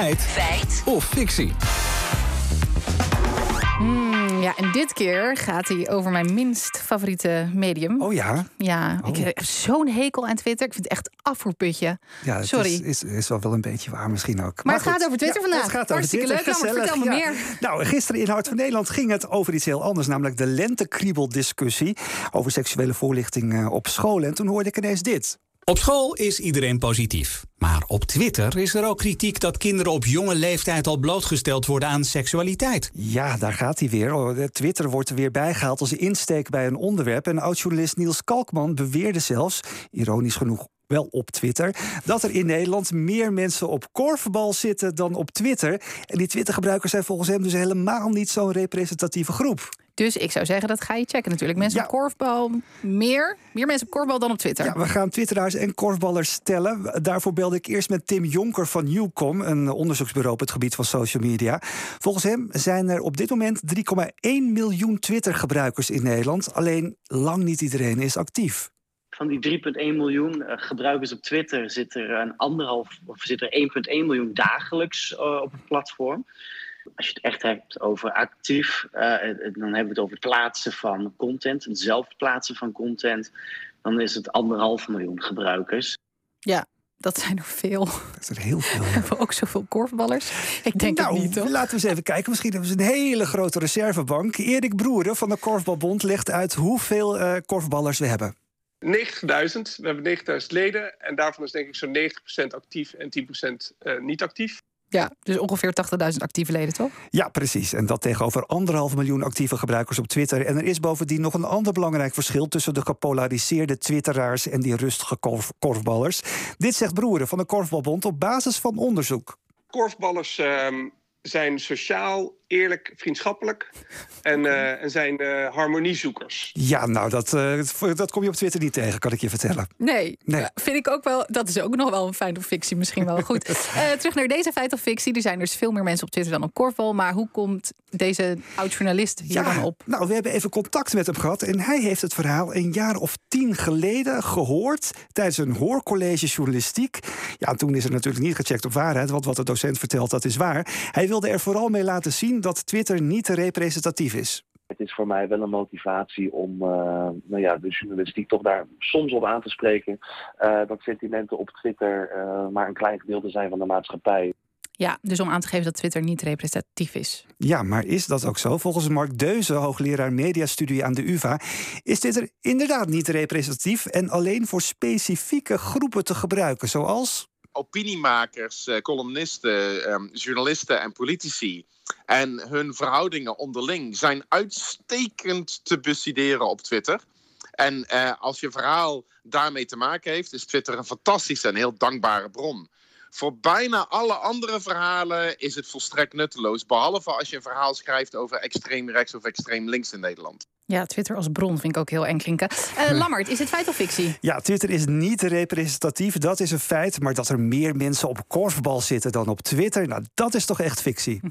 Feit. Feit. Of fictie. Hmm, ja, en dit keer gaat hij over mijn minst favoriete medium. Oh ja? Ja, Oh. ik heb zo'n hekel aan Twitter. Ik vind het echt afvoerputje. Ja, het Sorry. Is, is, is wel wel een beetje waar misschien ook. Maar het goed. gaat over Twitter Ja, vandaag. Het gaat over Hartstikke Twitter. leuk. Gezellig, Vertel me ja. meer. Nou, gisteren in Hart van Nederland ging het over iets heel anders. Namelijk de lentekriebel-discussie over seksuele voorlichting eh, op school. En toen hoorde ik ineens dit. Op school is iedereen positief. Maar op Twitter is er ook kritiek dat kinderen op jonge leeftijd al blootgesteld worden aan seksualiteit. Ja, daar gaat hij weer. Oh, Twitter wordt er weer bijgehaald als insteek bij een onderwerp. En oud-journalist Niels Kalkman beweerde zelfs, ironisch genoeg wel op Twitter, dat er in Nederland meer mensen op korfbal zitten dan op Twitter. En die Twitter-gebruikers zijn volgens hem dus helemaal niet zo'n representatieve groep. Dus ik zou zeggen, dat ga je checken natuurlijk. Mensen Ja. op korfbal, meer, meer mensen op korfbal dan op Twitter. Ja, we gaan twitteraars en korfballers stellen. Daarvoor belde ik eerst met Tim Jonker van Newcom, een onderzoeksbureau op het gebied van social media. Volgens hem zijn er op dit moment 3,1 miljoen Twitter-gebruikers in Nederland. Alleen lang niet iedereen is actief. Van die 3,1 miljoen eh, gebruikers op Twitter zit er een anderhalf of zit er 1,1 miljoen dagelijks eh, op het platform. Als je het echt hebt over actief, eh, dan hebben we het over het plaatsen van content, het zelf plaatsen van content. Dan is het anderhalf miljoen gebruikers. Ja, dat zijn er veel. Dat is er heel veel. Hebben we ook zoveel korfballers? Ik denk nou, het niet, toch? laten we eens even kijken. Misschien hebben ze een hele grote reservebank. Erik Broeren van de Korfbalbond legt uit hoeveel eh, korfballers we hebben. 90.000. We hebben 90.000 leden. En daarvan is denk ik zo'n 90% actief en 10% eh, niet actief. Ja, dus ongeveer 80.000 actieve leden, toch? Ja, precies. En dat tegenover anderhalf miljoen actieve gebruikers op Twitter. En er is bovendien nog een ander belangrijk verschil tussen de gepolariseerde Twitteraars en die rustige korf- korfballers. Dit zegt Broeren van de Korfbalbond op basis van onderzoek. Korfballers ehm, zijn sociaal, eerlijk, vriendschappelijk. En, eh, en zijn eh, harmoniezoekers. Ja, nou, dat, eh, dat kom je op Twitter niet tegen, kan ik je vertellen. Nee, Nee. Vind ik ook wel. Dat is ook nog wel een feit of fictie, misschien wel goed. Eh, terug naar deze feit of fictie. Er zijn dus veel meer mensen op Twitter dan op korfbal. Maar hoe komt deze oud-journalist hier dan op? nou, we hebben even contact met hem gehad. En hij heeft het verhaal een jaar of tien geleden gehoord. tijdens een hoorcollege journalistiek. Ja, toen is er natuurlijk niet gecheckt op waarheid. Want wat de docent vertelt, dat is waar. Hij wilde er vooral mee laten zien dat Twitter niet representatief is. Het is voor mij wel een motivatie om eh, nou ja, de journalistiek toch daar soms op aan te spreken. eh, dat sentimenten op Twitter eh, maar een klein gedeelte zijn van de maatschappij. Ja, dus om aan te geven dat Twitter niet representatief is. Ja, maar is dat ook zo? Volgens Mark Deuze, hoogleraar mediastudie aan de UvA, is dit er inderdaad niet representatief en alleen voor specifieke groepen te gebruiken, zoals. Opiniemakers, eh, columnisten, ehm, journalisten en politici. En hun verhoudingen onderling zijn uitstekend te bestuderen op Twitter. En eh, als je verhaal daarmee te maken heeft, is Twitter een fantastische en heel dankbare bron. Voor bijna alle andere verhalen is het volstrekt nutteloos. Behalve als je een verhaal schrijft over extreem rechts of extreem links in Nederland. Ja, Twitter als bron vind ik ook heel eng klinken. Eh Lammert, is het feit of fictie? Ja, Twitter is niet representatief, dat is een feit. Maar dat er meer mensen op korfbal zitten dan op Twitter, nou, dat is toch echt fictie.